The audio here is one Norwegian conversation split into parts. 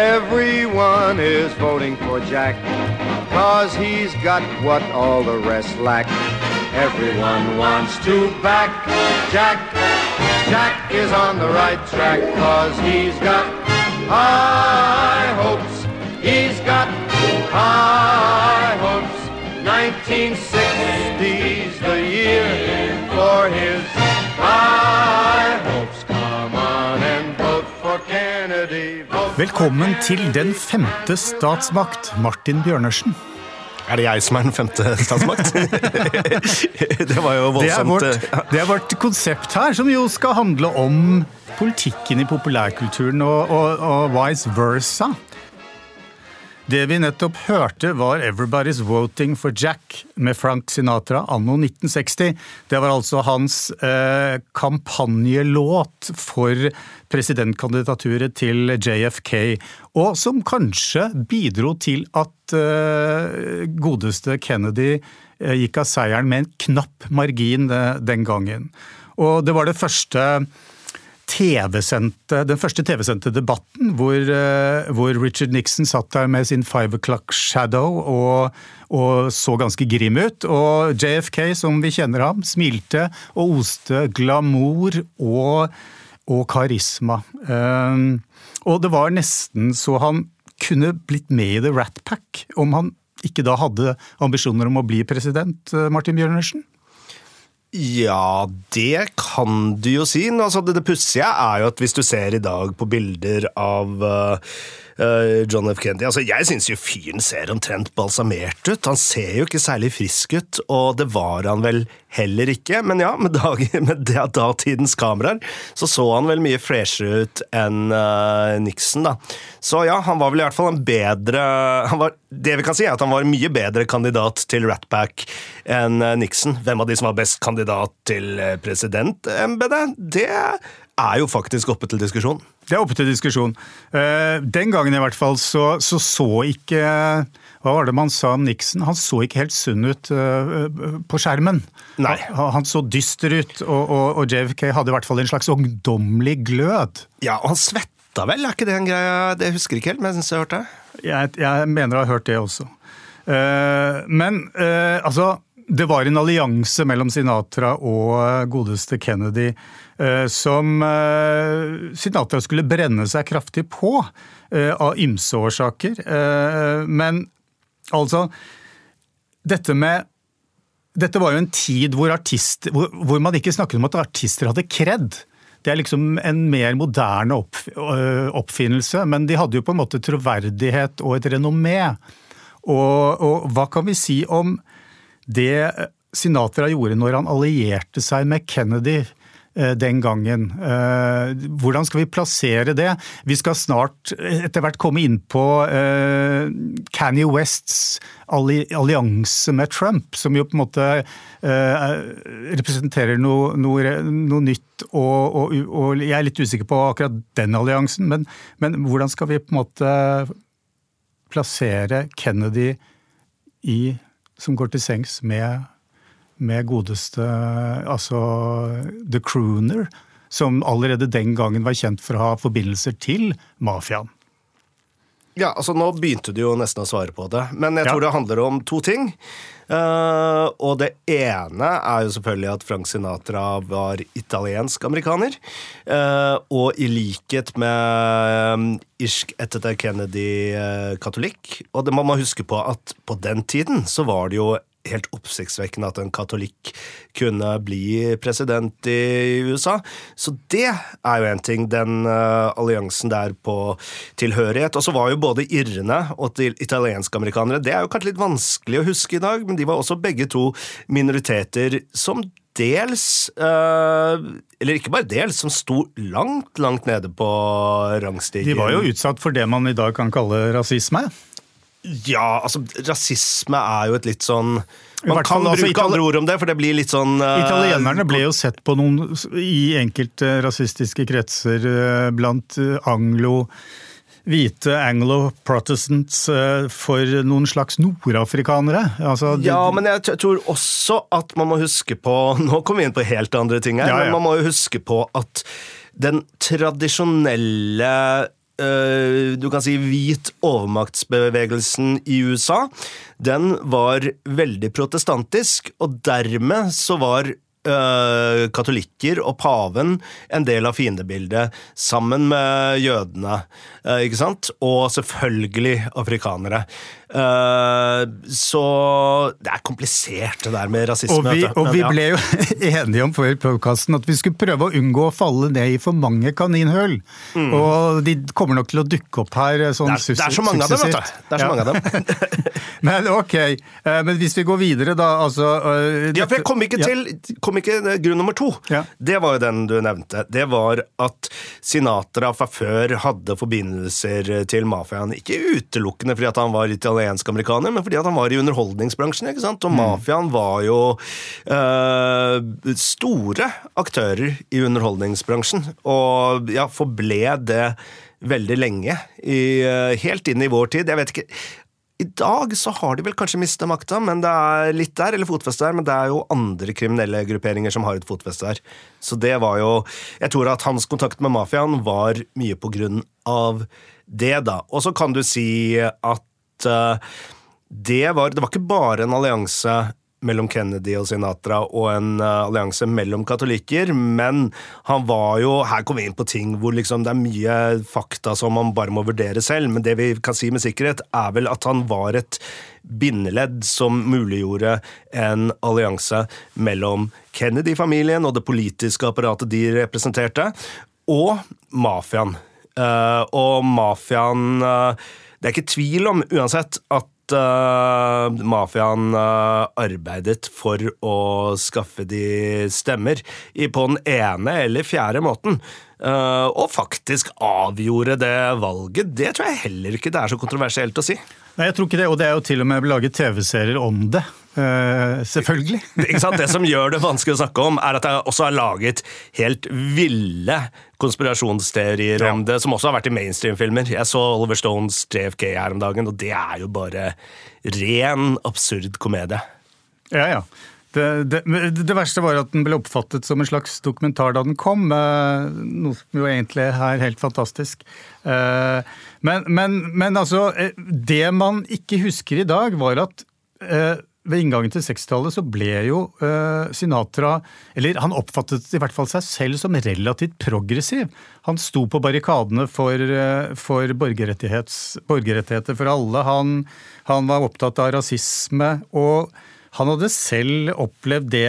Everyone is voting for Jack, cause he's got what all the rest lack. Everyone wants to back Jack. Jack is on the right track, cause he's got high hopes. He's got high hopes. 1960's Velkommen til Den femte statsmakt, Martin Bjørnersen. Er det jeg som er den femte statsmakt? det var jo Det er, vårt, eh, det er vårt konsept her, som jo skal handle om politikken i populærkulturen og, og, og vice versa. Det vi nettopp hørte, var 'Everybody's Voting for Jack' med Frank Sinatra anno 1960. Det var altså hans eh, kampanjelåt for presidentkandidaturet til JFK, og som kanskje bidro til at eh, godeste Kennedy eh, gikk av seieren med en knapp margin eh, den gangen. Og det var det første den første TV-sendte debatten hvor, eh, hvor Richard Nixon satt der med sin five o'clock shadow og, og så ganske grim ut. Og JFK, som vi kjenner ham, smilte og oste glamour og, og karisma. Eh, og det var nesten så han kunne blitt med i The Rat Pack, om han ikke da hadde ambisjoner om å bli president, eh, Martin Bjørnersen? Ja, det kan du jo si. Altså, det det pussige er jo at hvis du ser i dag på bilder av uh, John F. Kennedy altså, Jeg syns jo fyren ser omtrent balsamert ut. Han ser jo ikke særlig frisk ut, og det var han vel heller ikke. Men ja, med, dag, med datidens kameraer så så han vel mye freshere ut enn uh, Nixon, da. Så ja, han var vel i hvert fall en bedre var, Det vi kan si, er at han var en mye bedre kandidat til Rat Pack enn uh, Nixon. Hvem av de som var best kandidat til presidentembetet, det er jo faktisk oppe til diskusjon. Det er oppe til diskusjon. Eh, Den gangen i hvert fall så så, så ikke Hva var det man sa om Nixon? Han så ikke helt sunn ut eh, på skjermen. Nei. Han, han så dyster ut, og, og, og JFK hadde i hvert fall en slags ungdommelig glød. Ja, og han svetta vel, er ikke det en greie? Det husker jeg ikke helt, men jeg syns jeg har hørt det. Jeg, jeg mener å ha hørt det også. Eh, Men altså det var en allianse mellom Sinatra og godeste Kennedy som eh, Sinatra skulle brenne seg kraftig på, eh, av ymse årsaker. Eh, Men altså Dette med dette var jo en tid hvor, artist, hvor, hvor man ikke snakket om at artister hadde kred. Det er liksom en mer moderne opp, oppfinnelse, men de hadde jo på en måte troverdighet og et renommé. Og, og hva kan vi si om det Sinatra gjorde når han allierte seg med Kennedy eh, den gangen. Eh, Hvordan skal vi plassere det? Vi skal snart etter hvert komme inn på eh, Kanye Wests allianse med Trump, som jo på en måte eh, representerer noe, noe, noe nytt. Og, og, og, jeg er litt usikker på akkurat den alliansen, men, men hvordan skal vi på en måte plassere Kennedy i, som går til sengs med med godeste altså The Crooner, som allerede den gangen var kjent for å ha forbindelser til mafiaen. Ja, altså Nå begynte du jo nesten å svare på det, men jeg Ja. tror det handler om to ting. Uh, og det ene er jo selvfølgelig at Frank Sinatra var italiensk-amerikaner. Uh, og i likhet med um, irsk etter Kennedy uh, katolikk. Og det må man huske på at på den tiden så var det jo helt oppsiktsvekkende at en katolikk kunne bli president i USA. Så det er jo en ting, den eh, alliansen der på tilhørighet. Og så var jo både irrene og italienske amerikanere Det er jo kanskje litt vanskelig å huske i dag, men de var også begge to minoriteter som dels eh, Eller ikke bare dels, som sto langt, langt nede på rangstigen. De var jo utsatt for det man i dag kan kalle rasisme. Ja, altså, rasisme er jo et litt sånn Man kan altså, bruke andre ord om det, for det blir litt sånn uh, Italienerne ble jo sett på noen, i enkelte rasistiske kretser uh, blant eh, anglo hvite anglo-protestants for noen slags nordafrikanere. Altså, Ja, men jeg tror også at man må huske på Nå kommer vi inn på helt andre ting her, Ja, ja. men man må jo huske på at den tradisjonelle du kan si hvit overmaktsbevegelsen i USA, den var veldig protestantisk, og dermed så var eh, katolikker og paven en del av fiendebildet, sammen med jødene. eh, ikke sant? Og selvfølgelig afrikanere. Eh, så det er komplisert, det der med rasisme. Og vi, og vi ble jo enige om før podkasten at vi skulle prøve å unngå å falle ned i for mange kaninhull. Og de kommer nok til å dukke opp her sånn suksessivt. det, er, det er så mange av dem, vet du. Det er så Ja. mange av dem. Men ok, eh, men hvis vi går videre da, altså eh, Ja, for jeg kom ikke Ja. til kom ikke, eh, grunn nummer to. Ja. Det var jo den du nevnte. Det var at Sinatra fra før hadde forbindelser til mafiaen. Ikke utelukkende fordi at han var italiensk-amerikaner, men fordi at han var i underholdningsbransjen. ikke sant? Og mafiaen var jo uh, store aktører i underholdningsbransjen. Og ja, forble det veldig lenge. I, uh, helt inn i vår tid. Jeg vet ikke i dag så har de vel kanskje mista makta, men det er litt der, eller fotfeste der, men det er jo andre kriminelle grupperinger som har et fotfeste der. Så det var jo Jeg tror at hans kontakt med mafiaen var mye på grunn av det, da. Og så kan du si at det var Det var ikke bare en allianse mellom Kennedy og Sinatra og en eh, allianse mellom katolikker, men han var jo Her kommer vi inn på ting hvor liksom det er mye fakta som man bare må vurdere selv, men det vi kan si med sikkerhet, er vel at han var et bindeledd som muliggjorde en allianse mellom Kennedy-familien og det politiske apparatet de representerte, og mafiaen. Eh, og mafiaen eh, Det er ikke tvil om, uansett, at uh, mafiaen uh, arbeidet for å skaffe de stemmer i, på den ene eller fjerde måten. Uh, og faktisk avgjorde det valget. Det tror jeg heller ikke det er så kontroversielt å si. Nei, jeg tror ikke det, og det er jo til og med laget TV-serier om det. Eh, selvfølgelig. Det som gjør det vanskelig å snakke om, er at jeg også har laget helt ville konspirasjonsteorier om det, som også har vært i mainstream-filmer. Jeg så Oliver Stones JFK her om dagen, og det er jo bare ren absurd komedie. Ja, ja. Det, det, det verste var at den ble oppfattet som en slags dokumentar da den kom, eh, noe som jo egentlig er helt fantastisk. Eh, Men, men, men altså, det man ikke husker i dag, var at ved inngangen til 60-tallet så ble jo uh, Sinatra Eller han oppfattet i hvert fall seg selv som relativt progressiv. Han sto på barrikadene for, uh, for borgerrettigheter for alle. Han, han var opptatt av rasisme. og han hadde selv opplevd det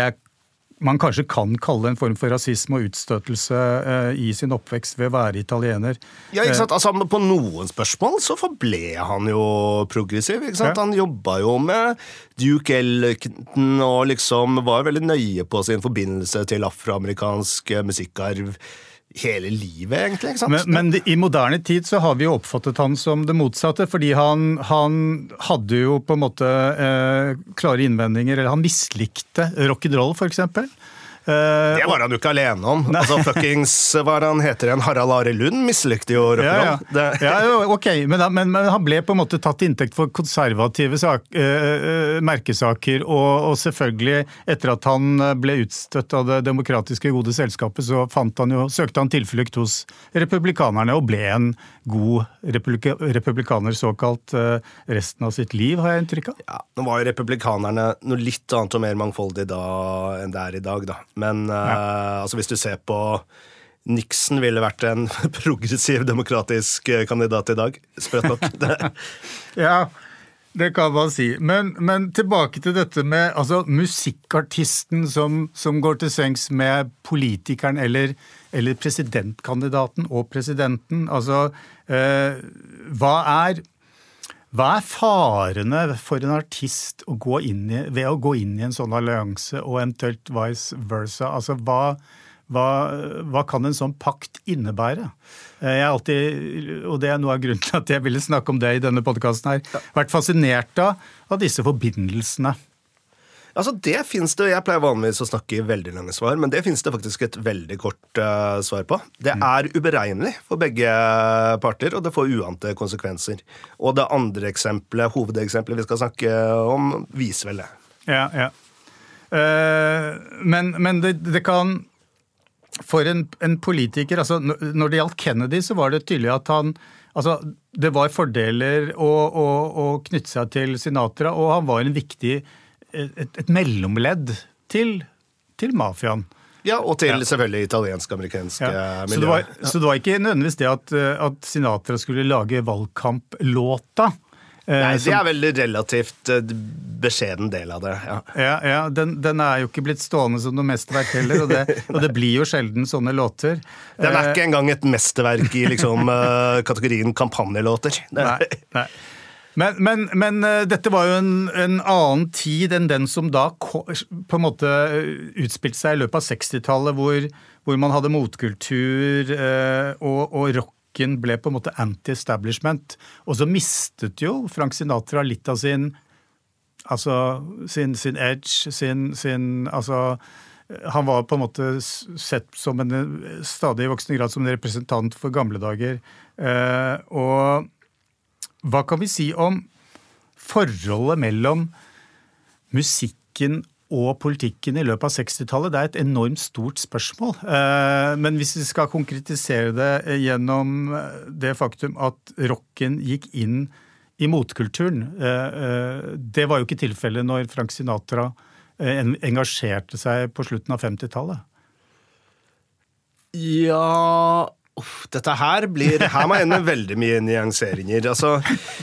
man kanskje kan kalle en form for rasisme og utstøtelse eh, i sin oppvekst ved å være italiener. Ja, ikke sant? Altså, på noen spørsmål så forble han jo progressiv. ikke sant? Ja. Han jobba jo med Duke Ellington og liksom var veldig nøye på sin forbindelse til afroamerikansk eh, musikkarv hele livet, egentlig. ikke sant? Men, men i moderne tid så har vi jo oppfattet han som det motsatte, fordi han, han hadde jo på en måte eh, klare innvendinger, eller han mislikte rock'n'roll. Eh, Det var han jo ikke alene om. Altså, Fuckings hva han heter igjen? Harald Are Lund mislykte jo Ja, ja. Ja, jo, ok, men, men, men han ble på en måte tatt til inntekt for konservative sak, eh, eh, merkesaker, og, og selvfølgelig, etter at han eh, ble utstøtt av det demokratiske gode selskapet, så fant han jo, søkte han tilflukt hos republikanerne og ble en god republika, republikaner såkalt eh, resten av sitt liv, har jeg inntrykk av. Ja, Nå var jo republikanerne noe litt annet og mer mangfoldig da enn det er i dag, da. Men eh, altså, hvis du ser på Nixon ville vært en progressiv demokratisk eh, kandidat i dag. Sprøtt nok. Ja, det kan man si. Men, men tilbake til dette med altså, musikkartisten som, som går til sengs med politikeren eller, eller presidentkandidaten og presidenten. Altså, eh, hva er hva er farene for en artist å gå inn i, ved å gå inn i en sånn allianse, og eventuelt vice versa? Altså, hva, hva, hva kan en sånn pakt innebære? Eh, Jeg er alltid, og det er noe av grunnen til at jeg ville snakke om det i denne podkasten her, vært fascinert av, av disse forbindelsene. Altså, det fins det Jeg pleier vanligvis å snakke i veldig lange svar, men det fins det faktisk et veldig kort uh, svar på. Det er uberegnelig for begge parter, og det får uante konsekvenser. Og det andre eksempelet, hovedeksempelet vi skal snakke om, viser vel det. Ja, ja. Uh, Men, men det, det kan for en, en, politiker altså Når det gjaldt Kennedy, så var det tydelig at han altså Det var fordeler å, å, å knytte seg til Sinatra, og han var en viktig et, et mellomledd til, til mafiaen. Ja, og til ja. selvfølgelig italiensk-amerikanske ja. miljøer. Så, så, det var ikke nødvendigvis det at, at Sinatra skulle lage valgkamplåta. Eh, Nei, det er vel relativt eh, beskjeden del av det. Ja, ja, ja den, den, er jo ikke blitt stående som noe mesterverk heller, og det, og det, blir jo sjelden sånne låter. Den er eh, ikke engang et mesterverk i liksom, kategorien kampanjelåter. Nei, nei. Men, men, men, dette var jo en, en, annen tid enn den som da på en måte utspilte seg i løpet av 60-tallet, hvor, hvor, man hadde motkultur og, og rock ble på en måte anti-establishment. Og så mistet jo Frank Sinatra litt av sin Altså sin, sin edge, sin, sin Altså han var på en måte sett som en stadig voksende grad som en representant for gamle dager. Eh, og hva kan vi si om forholdet mellom musikken og politikken i løpet av 60-tallet, det er et enormt stort spørsmål. Eh, men hvis vi skal konkretisere det gjennom eh, det faktum at rocken gikk inn i motkulturen eh, Det var jo ikke tilfellet når Frank Sinatra engasjerte seg på slutten av 50-tallet. Ja Uff, dette her blir Her må ende veldig mye nyanseringer. Altså,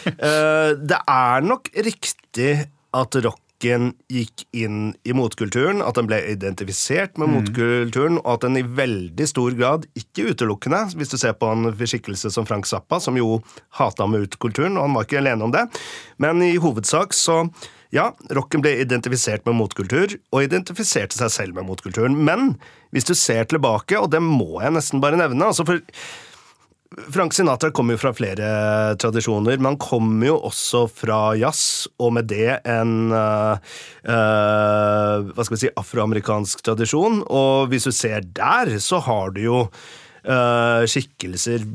det er nok riktig at rocken gikk inn i motkulturen, at den ble identifisert med mm. motkulturen, og at den i veldig stor grad, ikke utelukkende, hvis du ser på en skikkelse som Frank Zappa, som jo hata motkulturen, og han var ikke alene om det, men i hovedsak så ja, rocken ble identifisert med motkultur, og identifiserte seg selv med motkulturen. Men hvis du ser tilbake, og det må jeg nesten bare nevne altså for Frank Sinatra kommer jo fra flere tradisjoner, men han kommer jo også fra jazz, og med det en uh, uh, hva skal vi si, afroamerikansk tradisjon. Og hvis du ser der, så har du jo uh, skikkelser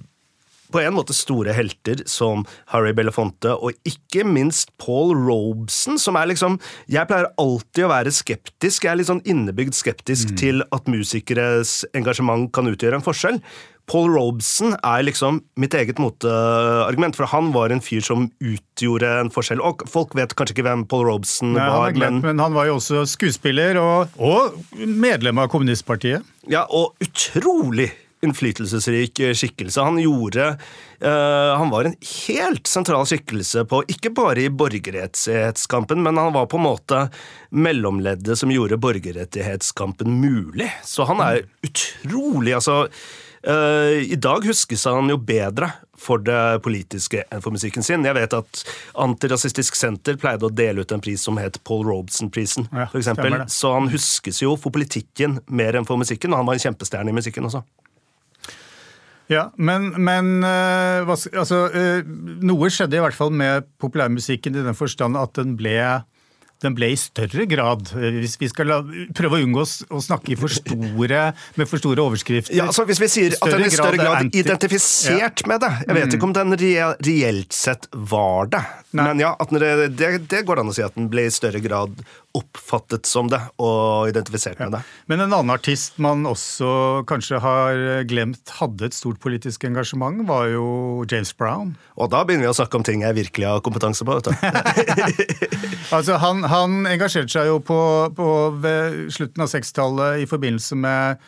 på en måte store helter som Harry Belafonte, og ikke minst Paul Robeson, som er liksom Jeg pleier alltid å være skeptisk, jeg er litt sånn innebygd skeptisk mm. til at musikeres engasjement kan utgjøre en forskjell. Paul Robeson er liksom mitt eget motargument, for han var en fyr som utgjorde en forskjell. Og folk vet kanskje ikke hvem Paul Robeson Nei, var, glemt, men... men... han var jo også skuespiller og, og medlem av kommunistpartiet. Ja, og utrolig innflytelsesrik skikkelse. Han gjorde uh, Han var en helt sentral skikkelse på Ikke bare i borgerrettighetskampen, men han var på en måte mellomleddet som gjorde borgerrettighetskampen mulig. Så han er utrolig Altså Uh, I dag huskes han jo bedre for det politiske enn for musikken sin. Jeg vet at Antirasistisk Senter pleide å dele ut en pris som het Paul Robeson-prisen. Ja, for. Så han huskes jo for politikken mer enn for musikken, og han var en kjempestjerne i musikken også. Ja, men, men uh, altså, uh, noe skjedde i hvert fall med populærmusikken i den forstand at den ble den ble i større grad, eh, hvis vi skal la, prøve å unngå å snakke for store, med for store overskrifter Ja, altså Hvis vi sier at den i større grad, grad identifisert ja. med det Jeg vet ikke om den reelt sett var det, Nei. men ja, det, det, går an å si at den ble i større grad oppfattet som det og identifisert med det. Men en annen artist man også kanskje har glemt hadde et stort politisk engasjement, var jo James Brown. Og da begynner vi å snakke om ting jeg virkelig har kompetanse på. altså, han, han, engasjerte seg jo på, på slutten av 60-tallet i forbindelse med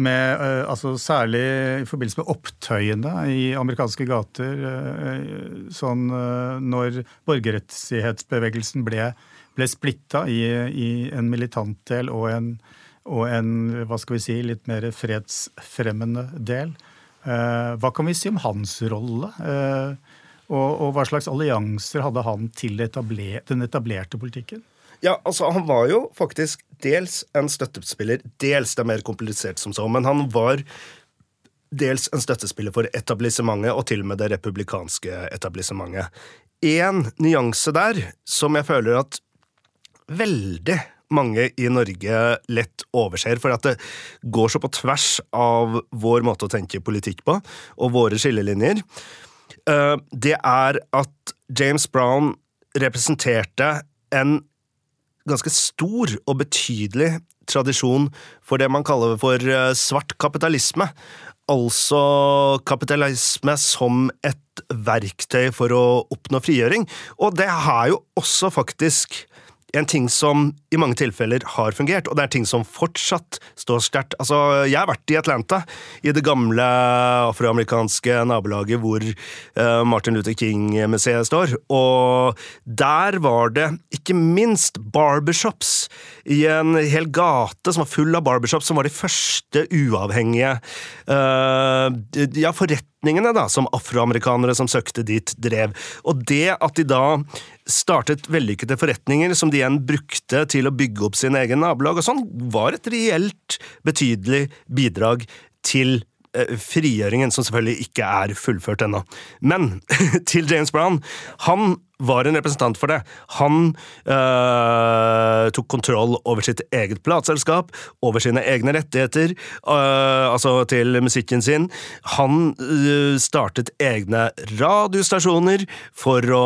med, uh, altså særlig i forbindelse med opptøyene i amerikanske gater. Uh, sånn uh, når borgerrettighetsbevegelsen ble ble splitta i, i, en militantdel og en, og en, hva skal vi si, litt mer fredsfremmende del. Eh, hva kan vi si om hans rolle? Eh, og, og, hva slags allianser hadde han til etabler, den etablerte politikken? Ja, altså Han var jo faktisk dels en støttespiller, dels det er mer komplisert som så, men han var dels en støttespiller for etablissementet og til og med det republikanske etablissementet. En nyanse der som jeg føler at veldig mange i Norge lett overser, for at det går så på tvers av vår måte å tenke politikk på, og våre skillelinjer. Eh, det er at James Brown representerte en ganske stor og betydelig tradisjon for det man kaller for eh, svart kapitalisme. Altså kapitalisme som et verktøy for å oppnå frigjøring. Og det har jo også faktisk en ting som i mange tilfeller har fungert, og det er ting som fortsatt står sterkt. Altså, jeg har vært i Atlanta, i det gamle afroamerikanske nabolaget hvor uh, Martin Luther King-museet står, og der var det ikke minst barbershops i en hel gate som var full av barbershops, som var de første uavhengige uh, ja, forretningene da, som afroamerikanere som søkte dit, drev. Og det at de da startet vellykkede forretninger som de igjen brukte til å bygge opp sin egen nabolag, og sånn, var et reelt betydelig bidrag til eh, frigjøringen, som selvfølgelig ikke er fullført ennå. Men til James Brown. Han var en representant for det. Han øh, tok kontroll over sitt eget plateselskap, over sine egne rettigheter, øh, altså til musikken sin. Han øh, startet egne radiostasjoner for å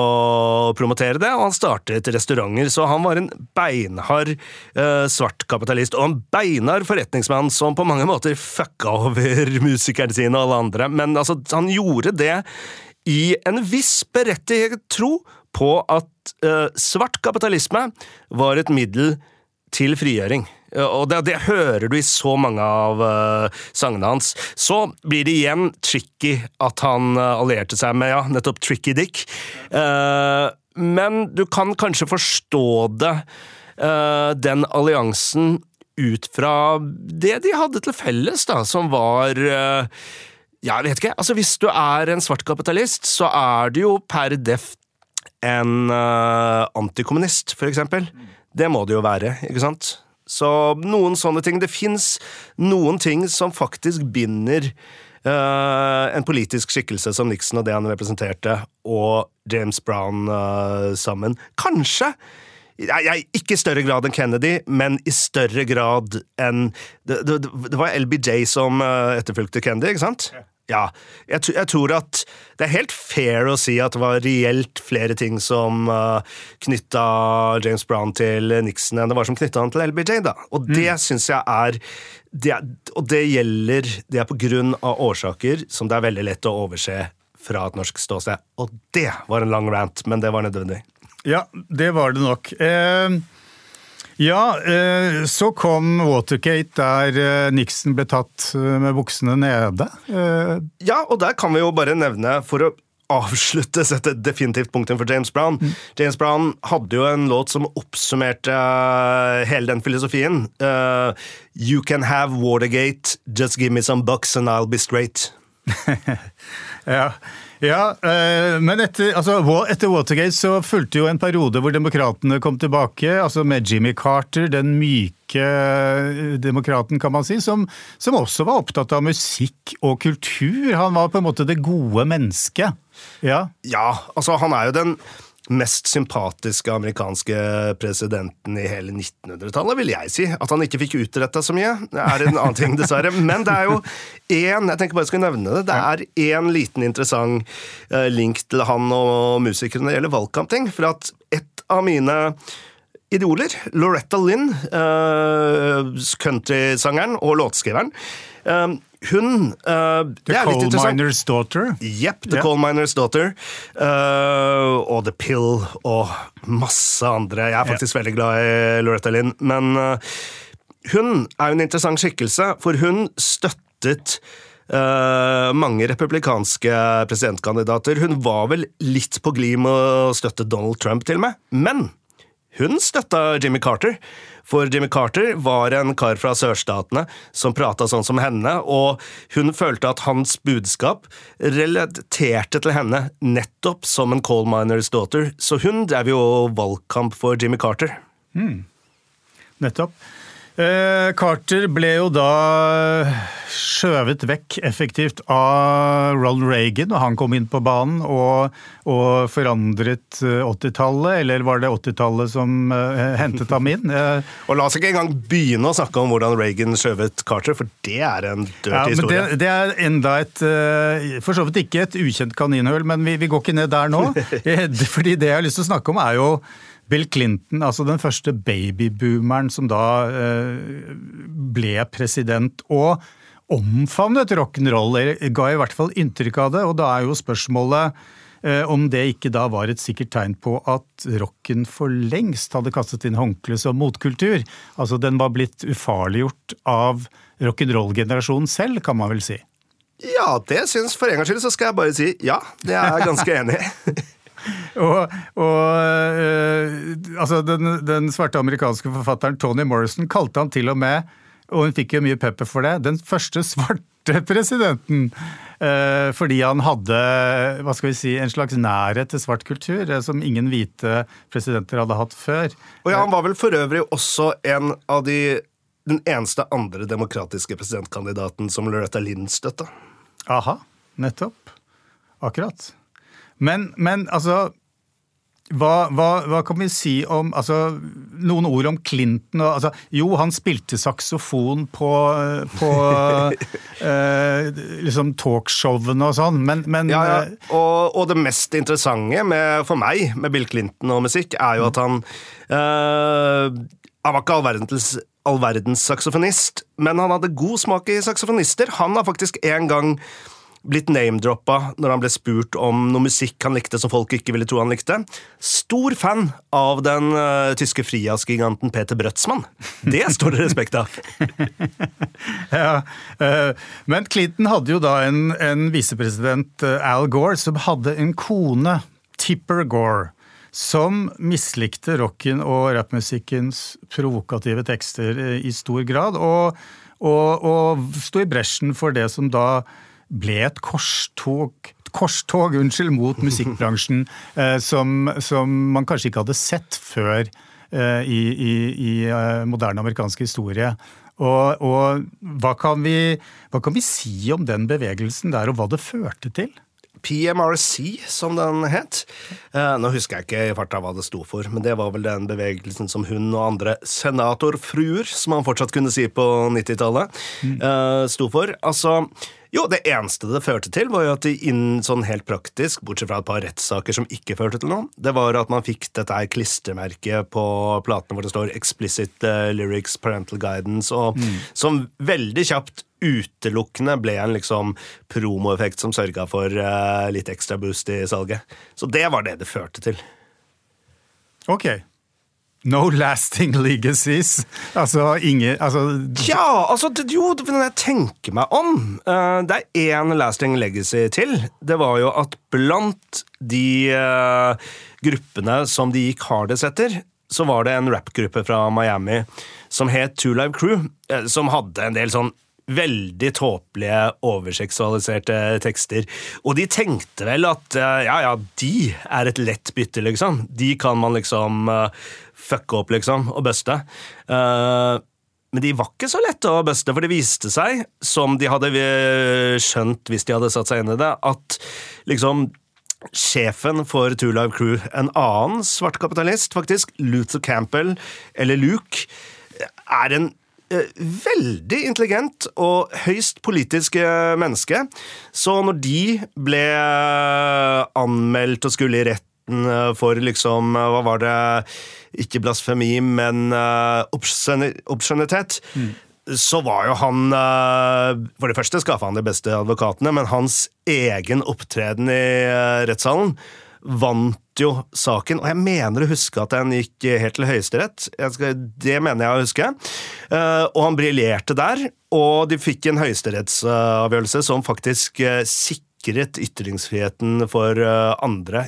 promotere det, og han startet restauranter, så han var en beinhard svart kapitalist, og en beinhard forretningsmann som på mange måter fucka over musikerne sine og alle andre, men altså, han gjorde det i en viss berettiget tro på at uh, svart kapitalisme var et middel til frigjøring. Og det, det, hører du i så mange av uh, sangene hans. Så blir det igjen tricky at han uh, allierte seg med ja, nettopp Tricky Dick. Uh, men du kan kanskje forstå det, den alliansen, ut fra det de hadde til felles, da, som var ja, jeg vet ikke. Altså, Hvis du er en svart kapitalist, så er du jo per def en uh, antikommunist, eksempel. Det må det jo være, ikke sant? Så noen sånne ting. Det fins noen ting som faktisk binder uh, en politisk skikkelse som Nixon og det han representerte, og James Brown uh, sammen. Kanskje! Jeg, jeg, ikke i større grad enn Kennedy, men i større grad enn Det, det, det var LBJ som etterfulgte Kennedy, ikke sant? Ja. Ja, jeg, jeg, tror at det er helt fair å si at det var reelt flere ting som uh, knytta James Brown til Nixon enn det var som knytta han til LBJ, da. Og det mm. syns jeg er det, Og det gjelder Det er på grunn av årsaker som det er veldig lett å overse fra et norsk ståsted. Og det var en lang rant, men det var nødvendig. Ja, det var det nok. Eh... Ja, eh, så kom Watergate, der eh, Nixon ble tatt eh, med buksene nede. Ja, og der kan vi jo bare nevne, for å avslutte, sette definitivt punktum for James Brown. Mm. James Brown hadde jo en låt som oppsummerte hele den filosofien. Uh, you can have Watergate, just give me some bucks and I'll be straight. ja, ja, eh, men etter, altså, etter, Watergate så fulgte jo en periode hvor demokratene kom tilbake, altså med Jimmy Carter, den myke eh, demokraten, kan man si, som, som også var opptatt av musikk og kultur. Han var på en måte det gode mennesket. Ja, ja altså han er jo den mest sympatiske amerikanske presidenten i hele 1900-tallet, vil jeg si. At han ikke fikk utretta så mye, er en annen ting, dessverre. Men det er jo én Jeg tenker bare jeg skal nevne det. Det er én liten interessant eh, link til han og musikerne når det gjelder valgkampting. For at et av mine idoler, Loretta Lynn, uh, countrysangeren og låtskriveren, uh, hun uh, The Coal Miner's Daughter? Jepp. The yeah. Coal Miner's Daughter. Uh, og The Pill og masse andre. Jeg er faktisk yeah. veldig glad i Loretta Lynn. Men uh, hun er jo en interessant skikkelse, for hun støttet Uh, mange republikanske presidentkandidater. Hun var vel litt på glid med å støtte Donald Trump, til og med. Men hun støtta Jimmy Carter. For Jimmy Carter var en kar fra sørstatene som prata sånn som henne, og hun følte at hans budskap relaterte til henne nettopp som en coal miners daughter, så hun drev jo valgkamp for Jimmy Carter. Mm. Nettopp. Eh, Carter ble jo da skjøvet vekk effektivt av Ronald Reagan og han kom inn på banen og, og forandret 80-tallet, eh, eller var det 80-tallet som eh, hentet ham inn? og la oss ikke engang begynne å snakke om hvordan Reagan skjøvet Carter, for det er en dørt ja, historie. Det, det, er enda et uh, For så vidt ikke et ukjent kaninhull, men vi, vi går ikke ned der nå. fordi det jeg har lyst til å snakke om, er jo Bill Clinton, altså den første babyboomeren som da eh, ble president, og omfavnet rock'n'roll, ga i hvert fall inntrykk av det. Og da er jo spørsmålet eh, om det ikke da var et sikkert tegn på at rocken for lengst hadde kastet inn håndkle som motkultur. Altså den var blitt ufarliggjort av rock'n'roll-generasjonen selv, kan man vel si. Ja, det syns for en gangs skyld så skal jeg bare si ja. Det er jeg ganske enig i. og, og øh, altså den, den, svarte amerikanske forfatteren Tony Morrison kalte han til og med, og hun fikk jo mye pepper for det, den første svarte presidenten. Øh, fordi han hadde hva skal vi si, en slags nærhet til svart kultur uh, som ingen hvite presidenter hadde hatt før. Og ja, Han var vel for øvrig også en av de den eneste andre demokratiske presidentkandidaten som Loretta Lind støtta. Aha, nettopp. Akkurat. Men, men altså hva, hva, hva, kan vi si om altså, Noen ord om Clinton. Og, altså, jo, han spilte saksofon på, på eh, liksom talkshowene og sånn, men, men ja, ja. Eh, og, og, det mest interessante med, for meg med Bill Clinton og musikk, er jo at han eh, Han var ikke all verdens, all verdens saksofonist, men han hadde god smak i saksofonister. Han har faktisk en gang blitt name-droppa når han ble spurt om noe musikk han likte som folk ikke ville tro han likte. Stor fan av den uh, tyske frijazzgiganten Peter Brøtzmann. Det står det respekt av! ja, uh, men Clinton hadde jo da en, en visepresident, uh, Al Gore, som hadde en kone, Tipper Gore. Som mislikte rocken og rappmusikkens provokative tekster i stor grad, og, og, og sto i bresjen for det som da ble et korstog korstog unnskyld, mot musikkbransjen eh, som, som, man kanskje ikke hadde sett før eh, i, i, i eh, moderne amerikansk historie. Og, og hva, kan vi, hva, kan vi, si om den bevegelsen der, og hva det førte til? PMRC, som den het. Eh, nå husker jeg ikke i farta hva det sto for, men det var vel den bevegelsen som hun og andre senatorfruer, som man fortsatt kunne si på 90-tallet, mm. eh, sto for. Altså jo, det eneste det førte til, var jo at de inn sånn helt praktisk, bortsett fra et par rettssaker som ikke førte til noe, det var at man fikk dette her klistremerket på platene hvor det står 'Explicit uh, Lyrics Parental Guidance', og mm. som veldig kjapt utelukkende ble en liksom promoeffekt som sørga for uh, litt ekstra boost i salget. Så det var det det førte til. Ok. No lasting legacies. Altså ingen altså... Ja, altså jo, når jeg tenker meg om uh, Det er én lasting legacy til. Det var jo at blant de uh, gruppene som de gikk hardest etter, så var det en rappgruppe fra Miami som het Two Live Crew, som hadde en del sånn veldig tåpelige, overseksualiserte tekster. Og de tenkte vel at ja, ja, de er et lett bytte, liksom. De kan man liksom fucke opp, liksom, og buste. Uh, men de var ikke så lette å buste, for det viste seg, som de hadde skjønt hvis de hadde satt seg inn i det, at liksom Sjefen for Two Live Crew, en annen svart kapitalist, faktisk, Luther Campbell, eller Luke, er en eh, veldig intelligent og høyst politisk menneske. Så når de ble anmeldt og skulle i retten for liksom Hva var det? Ikke blasfemi, men uh. Mm. Så var jo han For det første skaffa han de beste advokatene, men hans egen opptreden i rettssalen vant jo saken, og jeg mener å huske at den gikk helt til Høyesterett. Det mener jeg å huske. Og han briljerte der, og de fikk en høyesterettsavgjørelse som faktisk sikret sikret ytringsfriheten for eh, andre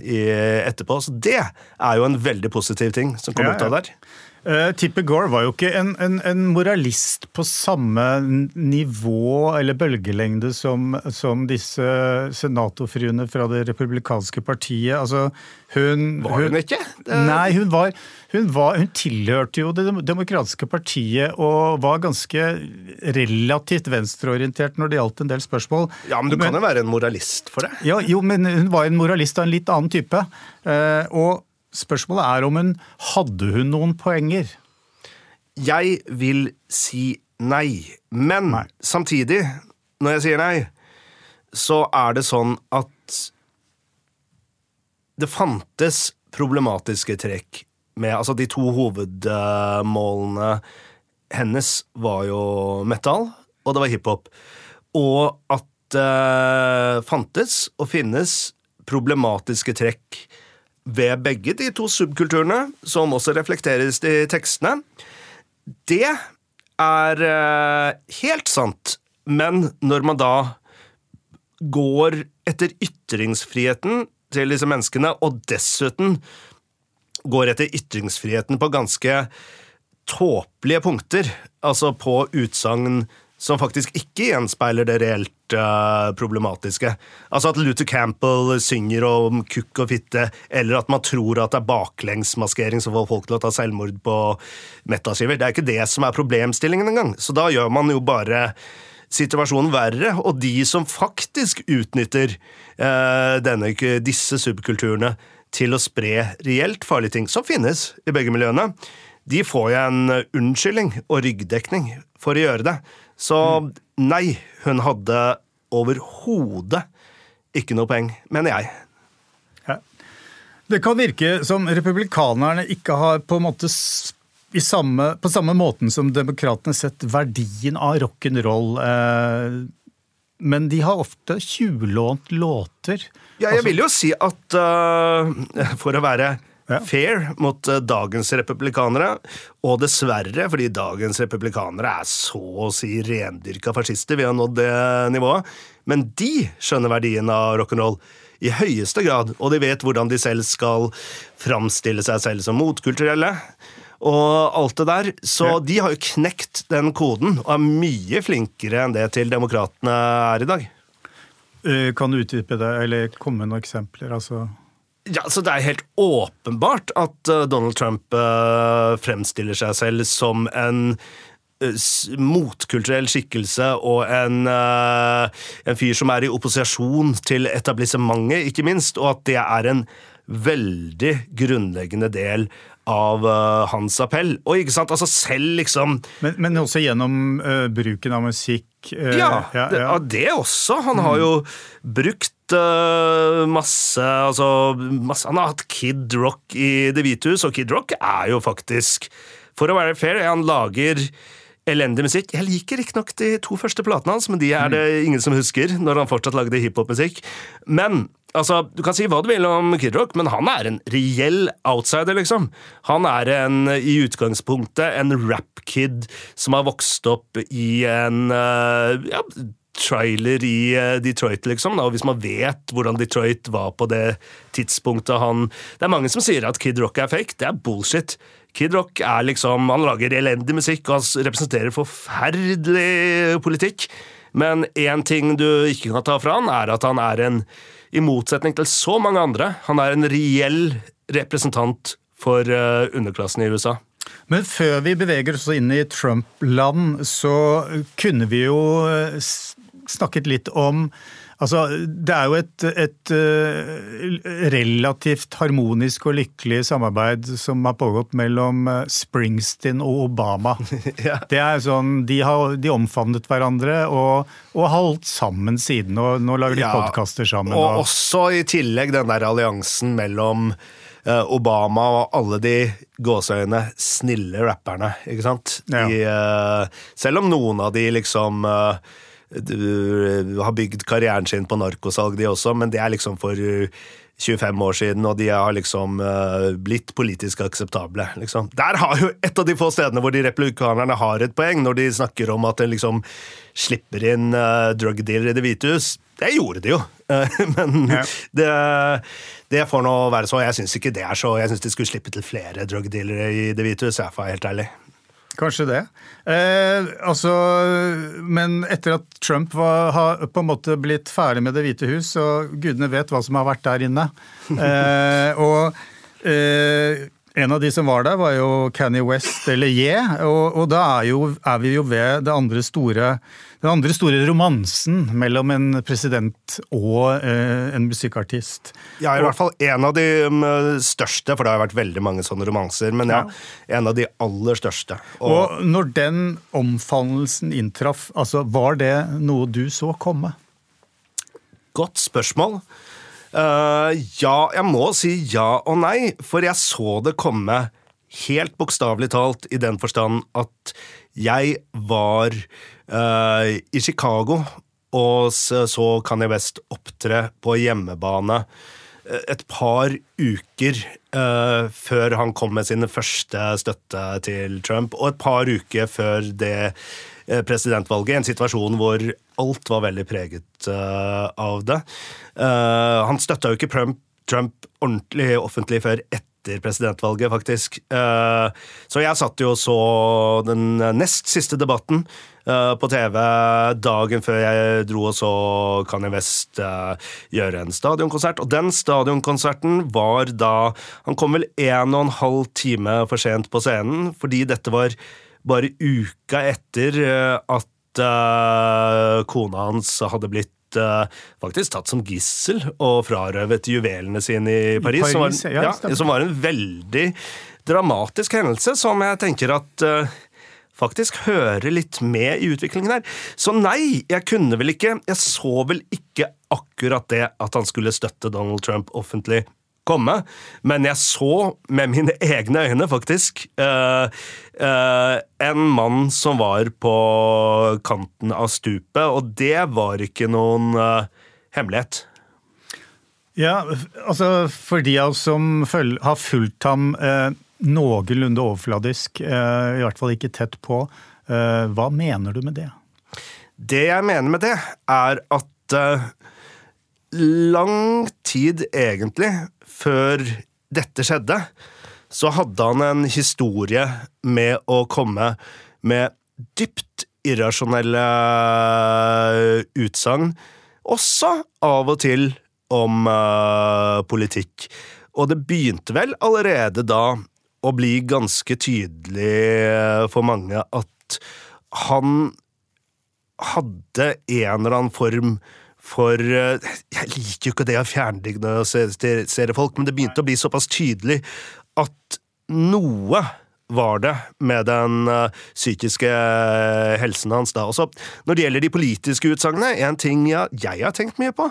etterpå. Så det er jo en veldig positiv ting som kom ja, ut av der. Uh, Tipper Gore var jo ikke en, en, en, moralist på samme nivå eller bølgelengde som, som disse senatorfruene fra det republikanske partiet. Altså, hun, var hun, hun ikke? Det... Nei, hun var, hun var, hun tilhørte jo Det demokratiske partiet og var ganske relativt venstreorientert når det gjaldt en del spørsmål. Ja, Men du men, kan jo være en moralist for det? Ja, jo, men hun var en moralist av en litt annen type. Uh, og Spørsmålet er om hun hadde hun noen poenger? Jeg vil si nei. Men nei. samtidig, når jeg sier nei, så er det sånn at det fantes problematiske trekk med Altså, de to hovedmålene hennes var jo metal, og det var hiphop. Og at det fantes og finnes problematiske trekk ved begge de to subkulturene, som også reflekteres i tekstene. Det er eh, helt sant, men når man da går etter ytringsfriheten til disse menneskene, og dessuten går etter ytringsfriheten på ganske tåpelige punkter, altså på utsagn som faktisk ikke gjenspeiler det reelt uh, problematiske. Altså at Luther Campbell synger om kukk og fitte, eller at man tror at det er baklengsmaskering som får folk til å ta selvmord på metaskiver. Det er ikke det som er problemstillingen engang. Så da gjør man jo bare situasjonen verre, og de som faktisk utnytter uh, denne, disse subkulturene til å spre reelt farlige ting, som finnes i begge miljøene, de får jo en unnskyldning og ryggdekning for å gjøre det. Så nei, hun hadde overhodet ikke noe poeng, mener jeg. Ja. Det kan virke som republikanerne ikke har på en måte samme, på samme måten som demokratene sett verdien av rock'n'roll. Eh, men de har ofte tjuvlånt låter. Ja, jeg vil jo si at uh, for å være ja. fair mot uh, dagens republikanere. Og dessverre, fordi dagens republikanere er så å si rendyrka fascister. Vi har nådd det nivået. Men de skjønner verdien av rock'n'roll i høyeste grad, og de vet hvordan de selv skal framstille seg selv som motkulturelle. Og alt det der. Så ja. de har jo knekt den koden, og er mye flinkere enn det til demokratene er i dag. Eh, kan du utdype det, eller komme med noen eksempler? altså... Ja, så Det er helt åpenbart at uh, Donald Trump uh, fremstiller seg selv som en uh, motkulturell skikkelse og en, en, fyr som er i opposisjon til etablissementet, ikke minst, og at det er en veldig grunnleggende del av hans appell. Og ikke sant, altså selv liksom Men, men også gjennom bruken av musikk? ja, ja, ja. Det, det, også. Han har jo brukt uh, masse, altså, masse Han har hatt Kid Rock i hvite hus, og Kid Rock er jo faktisk, for å være fair, han lager elendig musikk. Jeg liker riktignok de to første platene hans, men de er det mm. ingen som husker, når han fortsatt lagde hiphopmusikk. Men altså, Du kan si hva du vil om Kid Rock, men han er en reell outsider, liksom. Han er en, i utgangspunktet en rap-kid som har vokst opp i en uh, ja, trailer i eh, Detroit, liksom. Og hvis man vet hvordan Detroit var på det tidspunktet han Det er mange som sier at Kid Rock er fake. Det er bullshit. Kid Rock er liksom Han lager elendig musikk, og han representerer forferdelig politikk. Men én ting du ikke kan ta fra han, er at han er en I motsetning til så mange andre, han er en reell representant for uh, underklassen i USA. Men før vi beveger oss inn i Trump-land, så kunne vi jo eh, snakket litt om Altså, det er jo et, et uh, relativt harmonisk og lykkelig samarbeid som har pågått mellom uh, Springsteen og Obama. ja. Det er sånn, De har de omfavnet hverandre og, og holdt sammen siden, og nå lager de ja, podkaster sammen. Og, og, også i tillegg den der alliansen mellom uh, Obama og alle de gåseøyne snille rapperne, ikke sant? Ja. De, selv om noen av de liksom har bygd karrieren sin på narkosalg, de også, men det er liksom for 25 år siden, og de har liksom uh, blitt politisk akseptable. Liksom. Der har jo et av de få stedene hvor de republikanerne har et poeng, når de snakker om at en liksom slipper inn uh, drug dealer i Det hvite hus. Det gjorde de jo, men ja. det, det, får nå være så. Jeg syns ikke det er så. Jeg syns de skulle slippe til flere drug dealere i Det hvite hus, jeg er helt ærlig. Kanskje det. Eh, altså, men etter at Trump var, har på en måte blitt ferdig med Det hvite hus, og gudene vet hva som har vært der inne eh, Og eh, en av de som var der, var jo Kanye West, eller Ye, og, og da er, jo, er, vi jo ved det andre store den andre store romansen mellom en president og eh, en musikkartist. Ja, i hvert fall en av de um, største, for det har vært veldig mange sånne romanser. Men ja, ja. en av de aller største. Og, og når den omfavnelsen inntraff, altså, var det noe du så komme? Godt spørsmål. Uh, ja, jeg må si ja og nei, for jeg så det komme helt bokstavelig talt i den forstand at jeg var uh, i Chicago og så Kanye West opptre på hjemmebane eh, et par uker uh, før han kom med sin første støtte til Trump, og et par uker før det presidentvalget, en situasjon hvor alt var veldig preget uh, av det. Uh, han støtta jo ikke Trump, Trump ordentlig offentlig før etter presidentvalget, faktisk. Eh, så jeg satt jo og så den nest siste debatten eh, på TV dagen før jeg dro og så Kanye West eh, gjøre en stadionkonsert. Og den stadionkonserten var da Han kom vel en og en halv time for sent på scenen, fordi dette var bare uka etter at kona hans hadde blitt uh, faktisk tatt som gissel og frarøvet juvelene sine i Paris. I Paris som, var, ja, som, var, en veldig dramatisk hendelse, som jeg tenker at uh, faktisk hører litt med i utviklingen her. Så nei, jeg kunne vel ikke Jeg så vel ikke akkurat det at han skulle støtte Donald Trump offentlig komme, men jeg så med mine egne øyne, faktisk, uh, uh, en mann som var på kanten av stupet, og det var ikke noen uh, hemmelighet. Ja, altså for de av oss som har fulgt ham noenlunde overfladisk, i hvert fall ikke tett på, hva mener du med det? Det jeg mener med det, er at lang tid, egentlig, før dette skjedde, så hadde han en historie med å komme med dypt irrasjonelle utsagn, også av og til om uh, politikk. Og det begynte vel allerede da å bli ganske tydelig for mange at han hadde en eller annen form for eh, Jeg liker jo ikke det fjerndiagnosere folk, men det begynte å bli såpass tydelig at noe var det med den uh, psykiske uh, helsen hans da. Også, når det gjelder de politiske utsagnene, en ting jeg, jeg har tenkt mye på,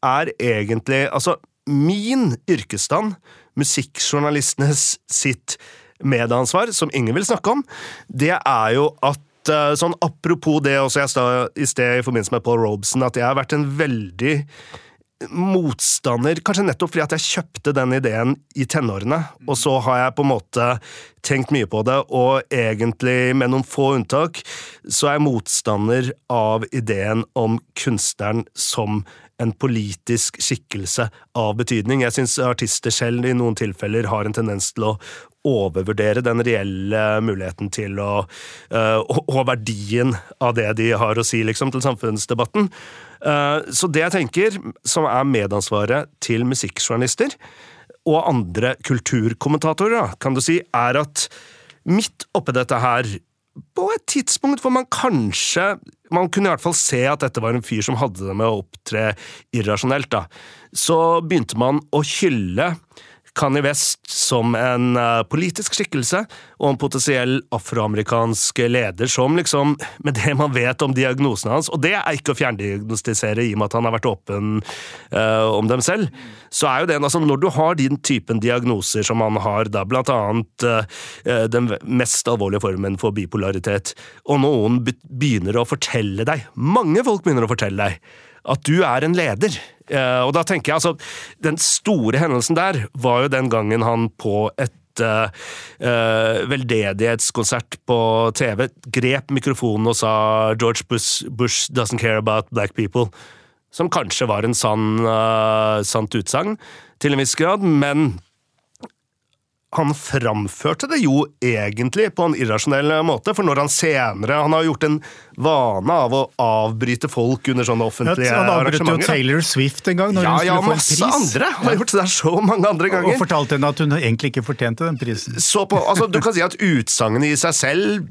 er egentlig Altså, min yrkesstand, musikkjournalistenes sitt medansvar, som ingen vil snakke om, det er jo at Eh, sånn Apropos det også jeg sa i sted i forbindelse med Paul Robeson, at jeg har vært en veldig motstander, kanskje nettopp fordi at jeg kjøpte den ideen i tenårene, og så har jeg på en måte tenkt mye på det, og egentlig, med noen få unntak, så er jeg motstander av ideen om kunstneren som en politisk skikkelse av betydning. Jeg syns artister selv i noen tilfeller har en tendens til å overvurdere den reelle muligheten til å uh, Og verdien av det de har å si, liksom, til samfunnsdebatten. Uh, så det jeg tenker, som er medansvaret til musikkjournalister og andre kulturkommentatorer, kan du si, er at midt oppi dette her på et tidspunkt hvor man kanskje Man kunne i hvert fall se at dette var en fyr som hadde det med å opptre irrasjonelt, da. Så begynte man å hylle Kanye West som en uh, politisk skikkelse og en potensiell afroamerikansk leder som liksom, med det man vet om diagnosene hans, og det er ikke å fjerndiagnostisere i og med at han har vært åpen uh, om dem selv, så er jo det altså Når du har din typen diagnoser som han har, da blant annet uh, den mest alvorlige formen for bipolaritet, og noen begynner å fortelle deg, mange folk begynner å fortelle deg, at du er en leder. Uh, og da tenker jeg altså, Den store hendelsen der var jo den gangen han på et uh, veldedighetskonsert på TV grep mikrofonen og sa 'George Bush, Bush doesn't care about black people'. Som kanskje var en sann, sant utsagn, til en viss grad, men han framførte det jo egentlig på en irrasjonell måte, for når han senere Han har gjort en vane av å avbryte folk under sånne offentlige ja, han arrangementer. Han avbrøt jo Taylor Swift en gang. Når ja, hun skulle ja, få en pris. Ja, masse andre har gjort det der så mange andre ganger. Og fortalte henne at hun egentlig ikke fortjente den prisen. Så på, altså, Du kan si at utsagnet i seg selv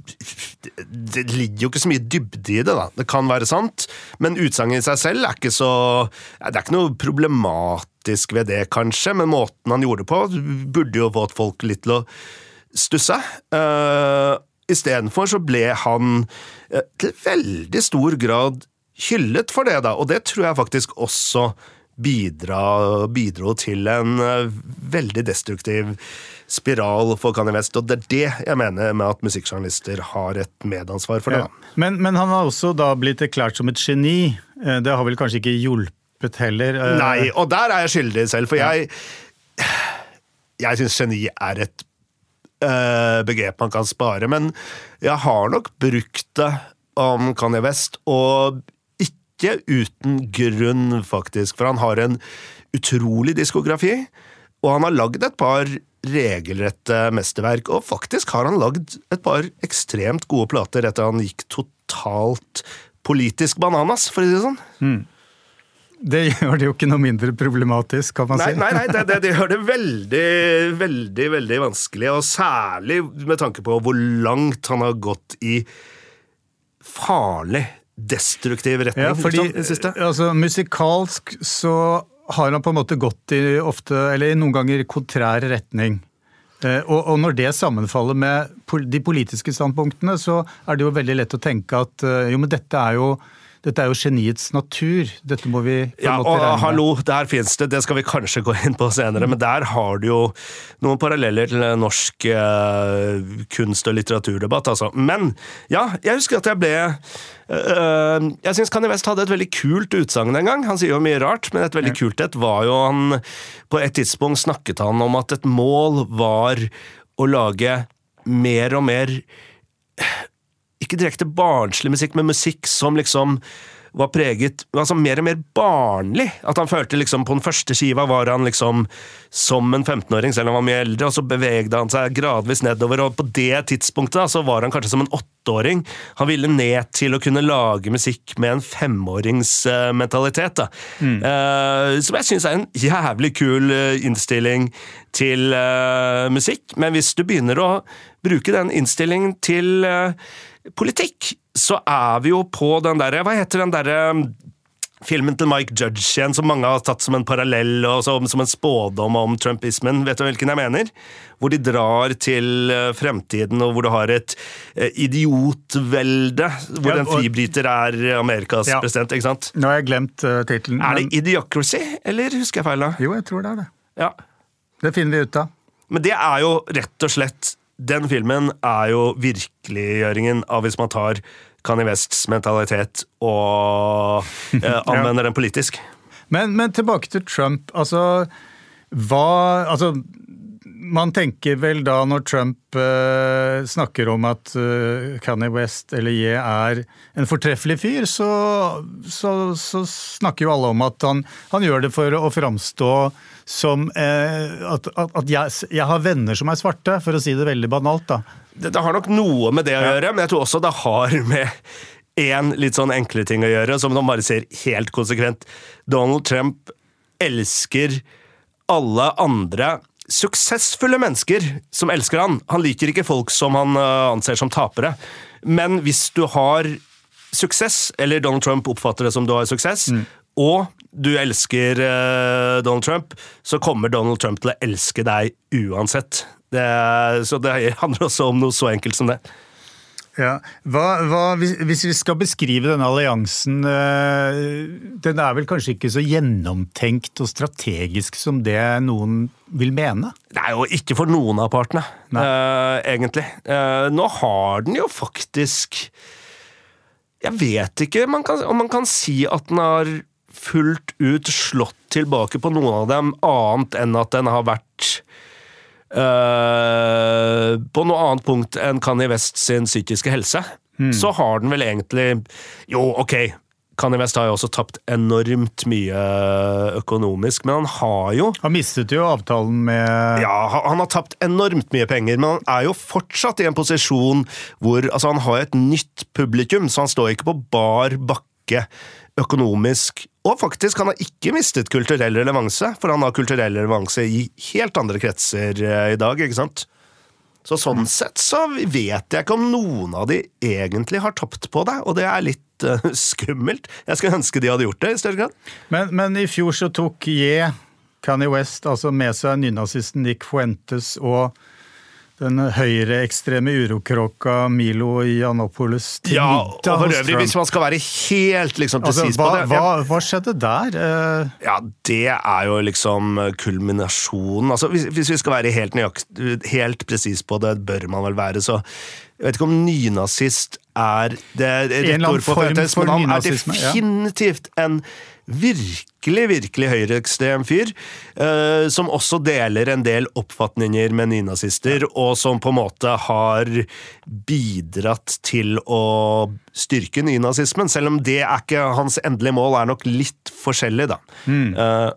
Det ligger jo ikke så mye dybde i det, da. Det kan være sant, men utsagnet i seg selv er ikke så Det er ikke noe problematisk ved det, kanskje, men måten han gjorde det på, burde jo fått folk litt til å stusse. Uh, Istedenfor så ble han uh, til veldig stor grad hyllet for det, da, og det tror jeg faktisk også bidra, bidro til en uh, veldig destruktiv spiral for Kanye West. Og det er det jeg mener med at musikkjournalister har et medansvar for det. Ja. Men, men, han har også da blitt erklært som et geni. Det har vel kanskje ikke hjulpet heller? Eh? Nei, og der er jeg skyldig selv, for jeg Jeg syns geni er et uh, begrep man kan spare, men jeg har nok brukt det om Kanye West, og ikke uten grunn, faktisk. For han har en utrolig diskografi, og han har lagd et par regelrette mesterverk. Og faktisk har han lagd et par ekstremt gode plater etter han gikk totalt politisk bananas, for å si det sånn. Mm. Det gjør det jo ikke noe mindre problematisk, kan man nei, si. Nei, nei, det, det, det, gjør det veldig, veldig, veldig vanskelig. Og særlig med tanke på hvor langt han har gått i farlig, destruktiv retning. Ja, fordi, altså, musikalsk så har han på en måte gått i ofte, eller noen ganger kontrær retning. Eh, og, og, når det sammenfaller med de politiske standpunktene, så er det jo veldig lett å tenke at eh, jo, men dette er jo dette er jo geniets natur. Dette må vi på ja, måte regne. Hallo, der fins det, det skal vi kanskje gå inn på senere, men der har du jo noen paralleller til norsk uh, kunst- og litteraturdebatt, altså. Men ja, jeg husker at jeg ble uh, Jeg syns Kanye West hadde et veldig kult utsagn en gang. Han sier jo mye rart, men et veldig ja. kult et var jo han På et tidspunkt snakket han om at et mål var å lage mer og mer ikke direkte barnslig musikk, men musikk som liksom var preget altså mer og mer barnlig. At han følte liksom På den første skiva var han liksom som en 15-åring, selv om han var mye eldre, og så bevegde han seg gradvis nedover, og på det tidspunktet da, så var han kanskje som en åtteåring. Han ville ned til å kunne lage musikk med en femåringsmentalitet. da. Mm. Uh, som jeg syns er en jævlig kul uh, innstilling til uh, musikk, men hvis du begynner å bruke den innstillingen til politikk, så er vi jo på den derre Hva heter den derre um, filmen til Mike Judge igjen, som mange har tatt som en parallell og som, som en spådom om trumpismen. Vet du hvilken jeg mener? Hvor de drar til uh, fremtiden, og hvor du har et uh, idiotvelde. Hvor ja, og, en fribryter er Amerikas ja. president. ikke sant? Nå har jeg glemt uh, tittelen. Er det. Idiocracy, eller husker jeg feil? da? Jo, jeg tror det er det. Ja. Det finner vi ut av. Men det er jo rett og slett den filmen er jo virkeliggjøringen av hvis man tar Kanye Wests mentalitet og eh, anvender den politisk. Men, men, tilbake til Trump. Altså, hva Altså, man tenker vel da når Trump uh, snakker om at uh, Kanye West eller Ye er en fortreffelig fyr, så, så, så, snakker jo alle om at han, han gjør det for å framstå som eh, at, at jeg, jeg, har venner som er svarte, for å si det veldig banalt. da. Det, det har nok noe med det å gjøre, men jeg tror også det har med én litt sånn enkle ting å gjøre, som man bare ser helt konsekvent. Donald Trump elsker alle andre suksessfulle mennesker som elsker han. Han liker ikke folk som han uh, anser som tapere. Men hvis du har suksess, eller Donald Trump oppfatter det som du har suksess, mm. Og du elsker uh, Donald Trump, så kommer Donald Trump til å elske deg uansett. Det, så det handler også om noe så enkelt som det. Ja. Hva, hva, hvis, hvis, vi skal beskrive denne alliansen øh, Den er vel kanskje ikke så gjennomtenkt og strategisk som det noen vil mene? Er jo ikke for noen av partene, øh, egentlig. Uh, nå har den jo faktisk Jeg vet ikke man kan, om man kan si at den har fullt ut slått tilbake på noen av dem, annet enn at den har vært Uh, på noe annet punkt enn Kanye West sin psykiske helse, mm. så har den vel egentlig Jo, ok, Kanye West har jo også tapt enormt mye økonomisk, men han har jo Han mistet jo avtalen med Ja, han har tapt enormt mye penger, men han er jo fortsatt i en posisjon hvor Altså, han har et nytt publikum, så han står ikke på bar bakke økonomisk. Og faktisk, han har ikke mistet kulturell relevanse, for han har kulturell relevanse i helt andre kretser eh, i dag, ikke sant? Så sånn sett så vet jeg ikke om noen av de egentlig har tapt på det, og det er litt uh, skummelt. Jeg skulle ønske de hadde gjort det i større grad. Men, men i fjor så tok Ye Kanye West altså med seg nynazisten Nick Fuentes og den høyreekstreme urokråka Milo Janopoulos til Ja, middag hos Trump. hvis man skal være helt liksom, Altså, presis hva, på det hva, hva skjedde der? Uh... Ja, det er jo liksom kulminasjonen. Altså, hvis, hvis vi skal være helt, helt presis på det, bør man vel være, så Jeg vet ikke om nynazist er det er En rett eller annen for form for men han er nynazisme, ja. definitivt en virkelig, virkelig høyreekstrem fyr, eh, som også deler en del oppfatninger med nynazister, og som på en måte har bidratt til å styrke nynazismen, selv om det er ikke hans endelige mål, er nok litt forskjellig, da. Mm. Eh,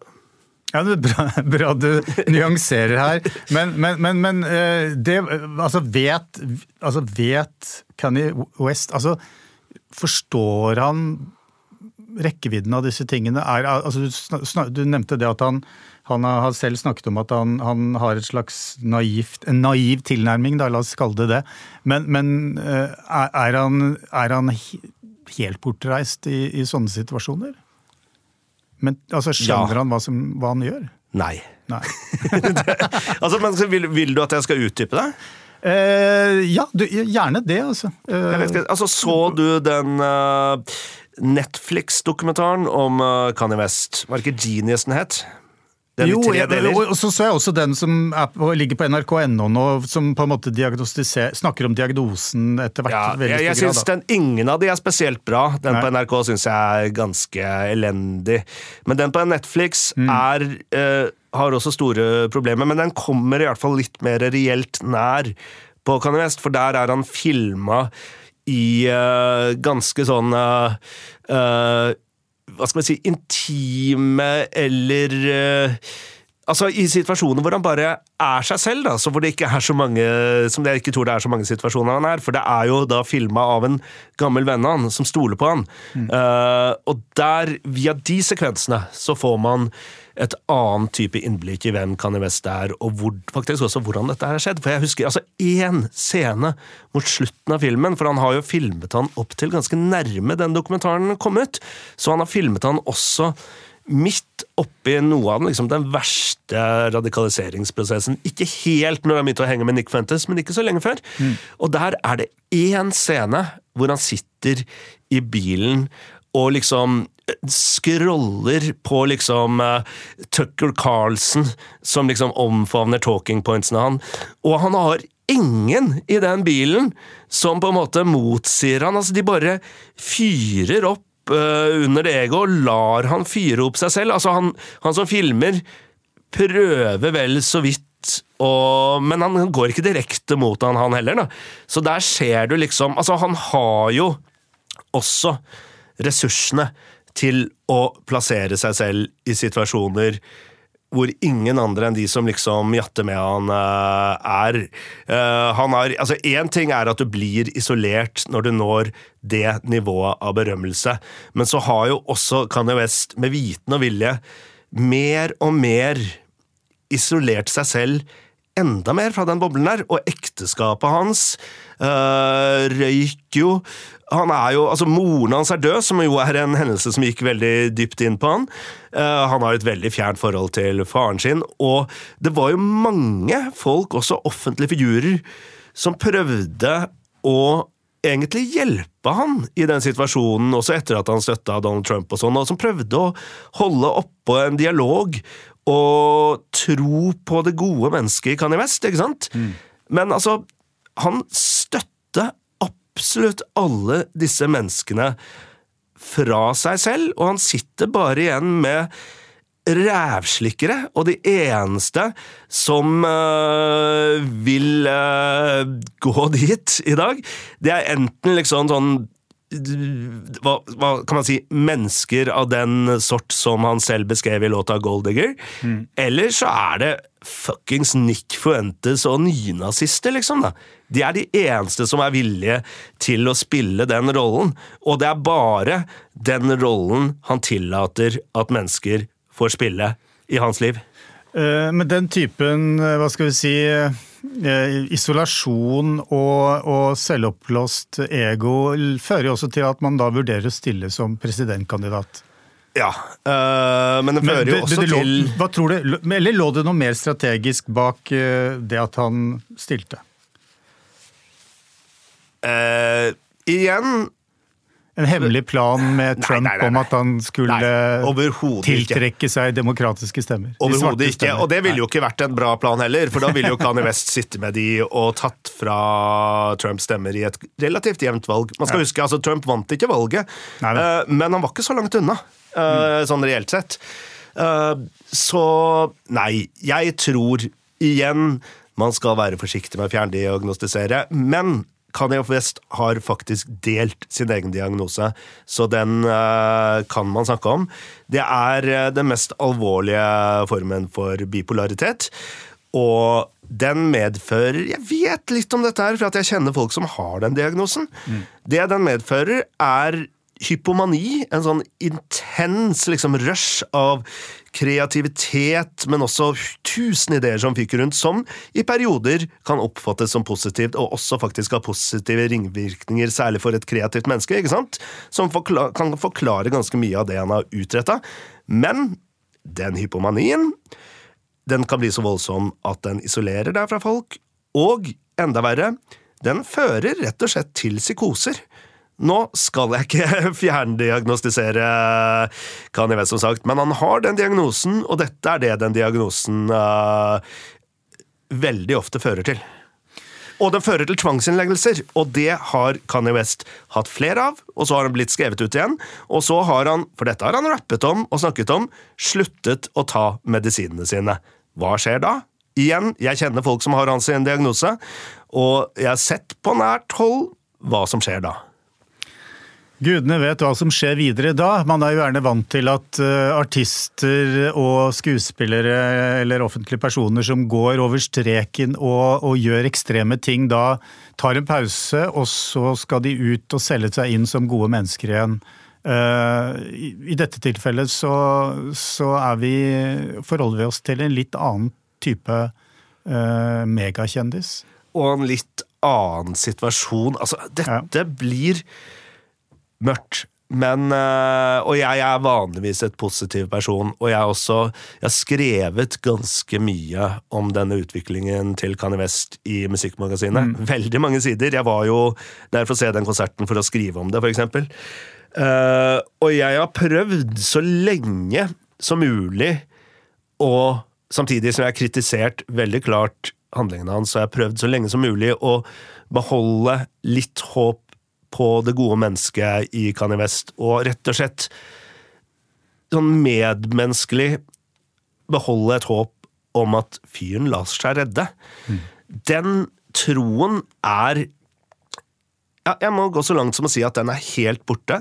Ja, det er bra, bra du nyanserer her. Men, men, men, men eh, det Altså, vet, altså, vet Kanye West Altså, forstår han rekkevidden av disse tingene? Er, altså, du, snak, du nevnte det at han, han har selv snakket om at han, han har et slags naivt, en naiv tilnærming, da, la oss kalle det det. Men, men eh, er, er han, er han helt bortreist i, i sånne situasjoner? Men altså, skjønner Ja. han hva, som, hva han gjør? nei. Nei. Altså, men vil, vil du at jeg skal utdype det? Eh, ja, du, gjerne det, altså. Eh, vet ikke, altså Så du den eh, Netflix-dokumentaren om uh, Kanye West? Var det ikke Genius den het? Jo, jeg, og så så jeg også den som på, ligger på nrk.no nå, som på en måte snakker om diagnosen etter hvert. Ja, jeg, jeg synes grad, den, Ingen av de er spesielt bra. Den Nei. på NRK syns jeg er ganske elendig. Men den på Netflix Mm. er, eh, har også store problemer. Men den kommer i hvert fall litt mer reelt nær på Kanye West, for der er han filma i uh, ganske sånn uh, Hva skal man si Intime eller Altså I situasjoner hvor han bare er seg selv, da, så hvor det ikke er så mange Som jeg ikke tror det er så mange situasjoner han er. For det er jo da filma av en gammel venn av han som stoler på han. Eh, og der, via de sekvensene, så får man et annet type innblikk i hvem Kanye West er, og hvor, faktisk også hvordan dette her har skjedd. For jeg husker altså én scene mot slutten av filmen, for han har jo filmet han opp til ganske nærme den dokumentaren kom ut. Så han har filmet han også midt oppi noe av den, liksom den verste radikaliseringsprosessen. Ikke helt når han begynte å henge med Nick Fuentes, men ikke så lenge før. Og der er det én scene hvor han sitter i bilen og liksom scroller på liksom uh, Tucker Carlson, som liksom omfavner talking pointsene han. Og han har ingen i den bilen som på en måte motsier han. Altså, de bare fyrer opp uh, under det egoet og lar han fyre opp seg selv. Altså, han, han som filmer, prøver vel så vidt og, men han går ikke direkte mot han, han heller. Da. Så der ser du liksom Altså, han har jo også ressursene til å plassere seg selv i situasjoner hvor ingen andre enn de som liksom jatter med han, eh, er. Eh, han har, altså Én ting er at du blir isolert når du når det nivået av berømmelse, men så har jo også Kanye West med viten og vilje mer og mer isolert seg selv enda mer fra den boblen der, og ekteskapet hans øh, røyk jo. Han er jo, altså Moren hans er død, som jo er en hendelse som gikk veldig dypt inn på han. Uh, han har et veldig fjernt forhold til faren sin, og det var jo mange folk, også offentlige figurer, som prøvde å egentlig hjelpe han i den situasjonen, også etter at han støtta Donald Trump og sånn, og som prøvde å holde oppe en dialog og tro på det gode mennesket i Kanye West, ikke sant? Men altså, han støtte absolutt alle disse menneskene fra seg selv, og han sitter bare igjen med rævslikkere, og de eneste som øh, vil øh, gå dit i dag, det er enten liksom sånn hva, hva kan man si mennesker av den sort som han selv beskrev i låta Gold Digger, eller så er det fuckings Nick Fuentes og nynazister, liksom. da. De er de eneste som er villige til å spille den rollen, og det er bare den rollen han tillater at mennesker får spille i hans liv. Uh, Men den typen, eh, hva skal vi si, Eh, isolasjon og, og selvoppblåst ego fører jo også til at man da vurderer å stille som presidentkandidat. Ja, øh, men det fører men, jo også det, det, det, til tror du, Eller lå det noe mer strategisk bak eh, det at han stilte? Uh, igjen en hemmelig plan med Nei, Trump nei, nei, om at han skulle Nei, tiltrekke seg demokratiske stemmer. De Overhodet ikke. stemmer. Og det ville jo ikke vært en bra plan heller, for da ville jo Kanye West sitte med de og tatt fra Trumps stemmer i et relativt jevnt valg. Man skal huske, altså Trump vant ikke valget, Nei, nei. eh, men han var ikke så langt unna, eh, sånn reelt sett. Eh, så nei, jeg tror igjen man skal være forsiktig med å fjerndiagnostisere, men Kanye West har faktisk delt sin egen diagnose, så den eh, kan man snakke om. Det er eh, den mest alvorlige formen for bipolaritet. Og den medfører Jeg vet litt om dette her, for at jeg kjenner folk som har den diagnosen. Det den medfører, er hypomani. En sånn intens liksom, rush av kreativitet, men også tusen ideer som fyker rundt, som i perioder kan oppfattes som positivt, og også faktisk har positive ringvirkninger, særlig for et kreativt menneske, ikke sant? som forkla kan forklare ganske mye av det han har utretta. Men den hypomanien den kan bli så voldsom at den isolerer deg fra folk, og enda verre, den fører rett og slett til psykoser. Nå skal jeg ikke fjerndiagnostisere Kanye West, som sagt, men han har den diagnosen, og dette er det den diagnosen uh, veldig ofte fører til. Og den fører til tvangsinnleggelser, og det har Kanye West hatt flere av. Og så har han blitt skrevet ut igjen, og så har han, for dette har han rappet om og snakket om, sluttet å ta medisinene sine. Hva skjer da? Igjen, jeg kjenner folk som har hans diagnose, og jeg har sett på nært hold hva som skjer da. Gudene vet hva som skjer videre da. Man er jo gjerne vant til at eh, artister og skuespillere eller offentlige personer som går over streken og, og gjør ekstreme ting, da tar en pause, og så skal de ut og selge seg inn som gode mennesker igjen. Eh, i, I dette tilfellet så, så er vi, forholder vi oss til en litt annen type uh, megakjendis. Og en litt annen situasjon. Altså, dette blir mørkt. Men, øh, og jeg er vanligvis et positiv person, og jeg, også, jeg har skrevet ganske mye om denne utviklingen til Kanye West i Musikkmagasinet. Veldig mange sider. Jeg var jo der for å se den konserten for å skrive om det, for eksempel. Eh, og jeg har prøvd så lenge som mulig, og samtidig som jeg har kritisert veldig klart handlingene hans, så jeg har prøvd så lenge som mulig å beholde litt håp på det gode mennesket i Kanye West, og rett og slett sånn medmenneskelig beholde et håp om at fyren lar seg redde. Den troen er ja, Jeg må gå så langt som å si at den er helt borte.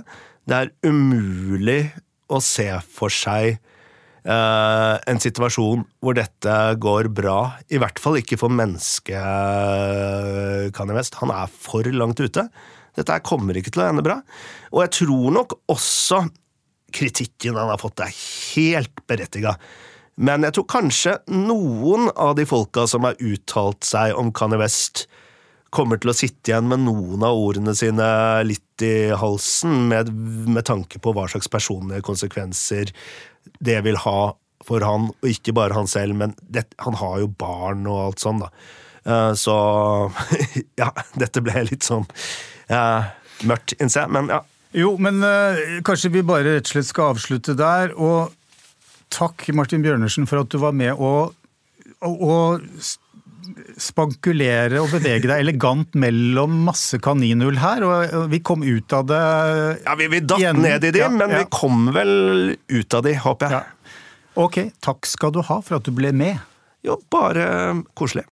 Det er umulig å se for seg eh, en situasjon hvor dette går bra. I hvert fall ikke for mennesket Kanye West. Han er for langt ute. Dette kommer ikke til å ende bra. Og jeg tror nok også kritikken han har fått, er helt berettiga. Men jeg tror kanskje noen av de folka som har uttalt seg om Kanye West, kommer til å sitte igjen med noen av ordene sine litt i halsen, med, med tanke på hva slags personlige konsekvenser det vil ha for han, og ikke bare han selv, men det, han har jo barn og alt sånn, da. Eh, Så ja, dette ble litt sånn mørkt, innser jeg, men ja. Jo, men eh, kanskje vi bare rett og slett skal avslutte der. Og takk, Martin Bjørnersen, for at du var med å, å, å spankulere og bevege deg elegant mellom masse kaninhull her. Og og vi kom ut av det Ja, Vi, vi datt igjen. ned i de, Ja, men ja. vi kom vel ut av de, håper jeg. Ja. Ok, takk skal du ha for at du ble med. Jo, bare koselig.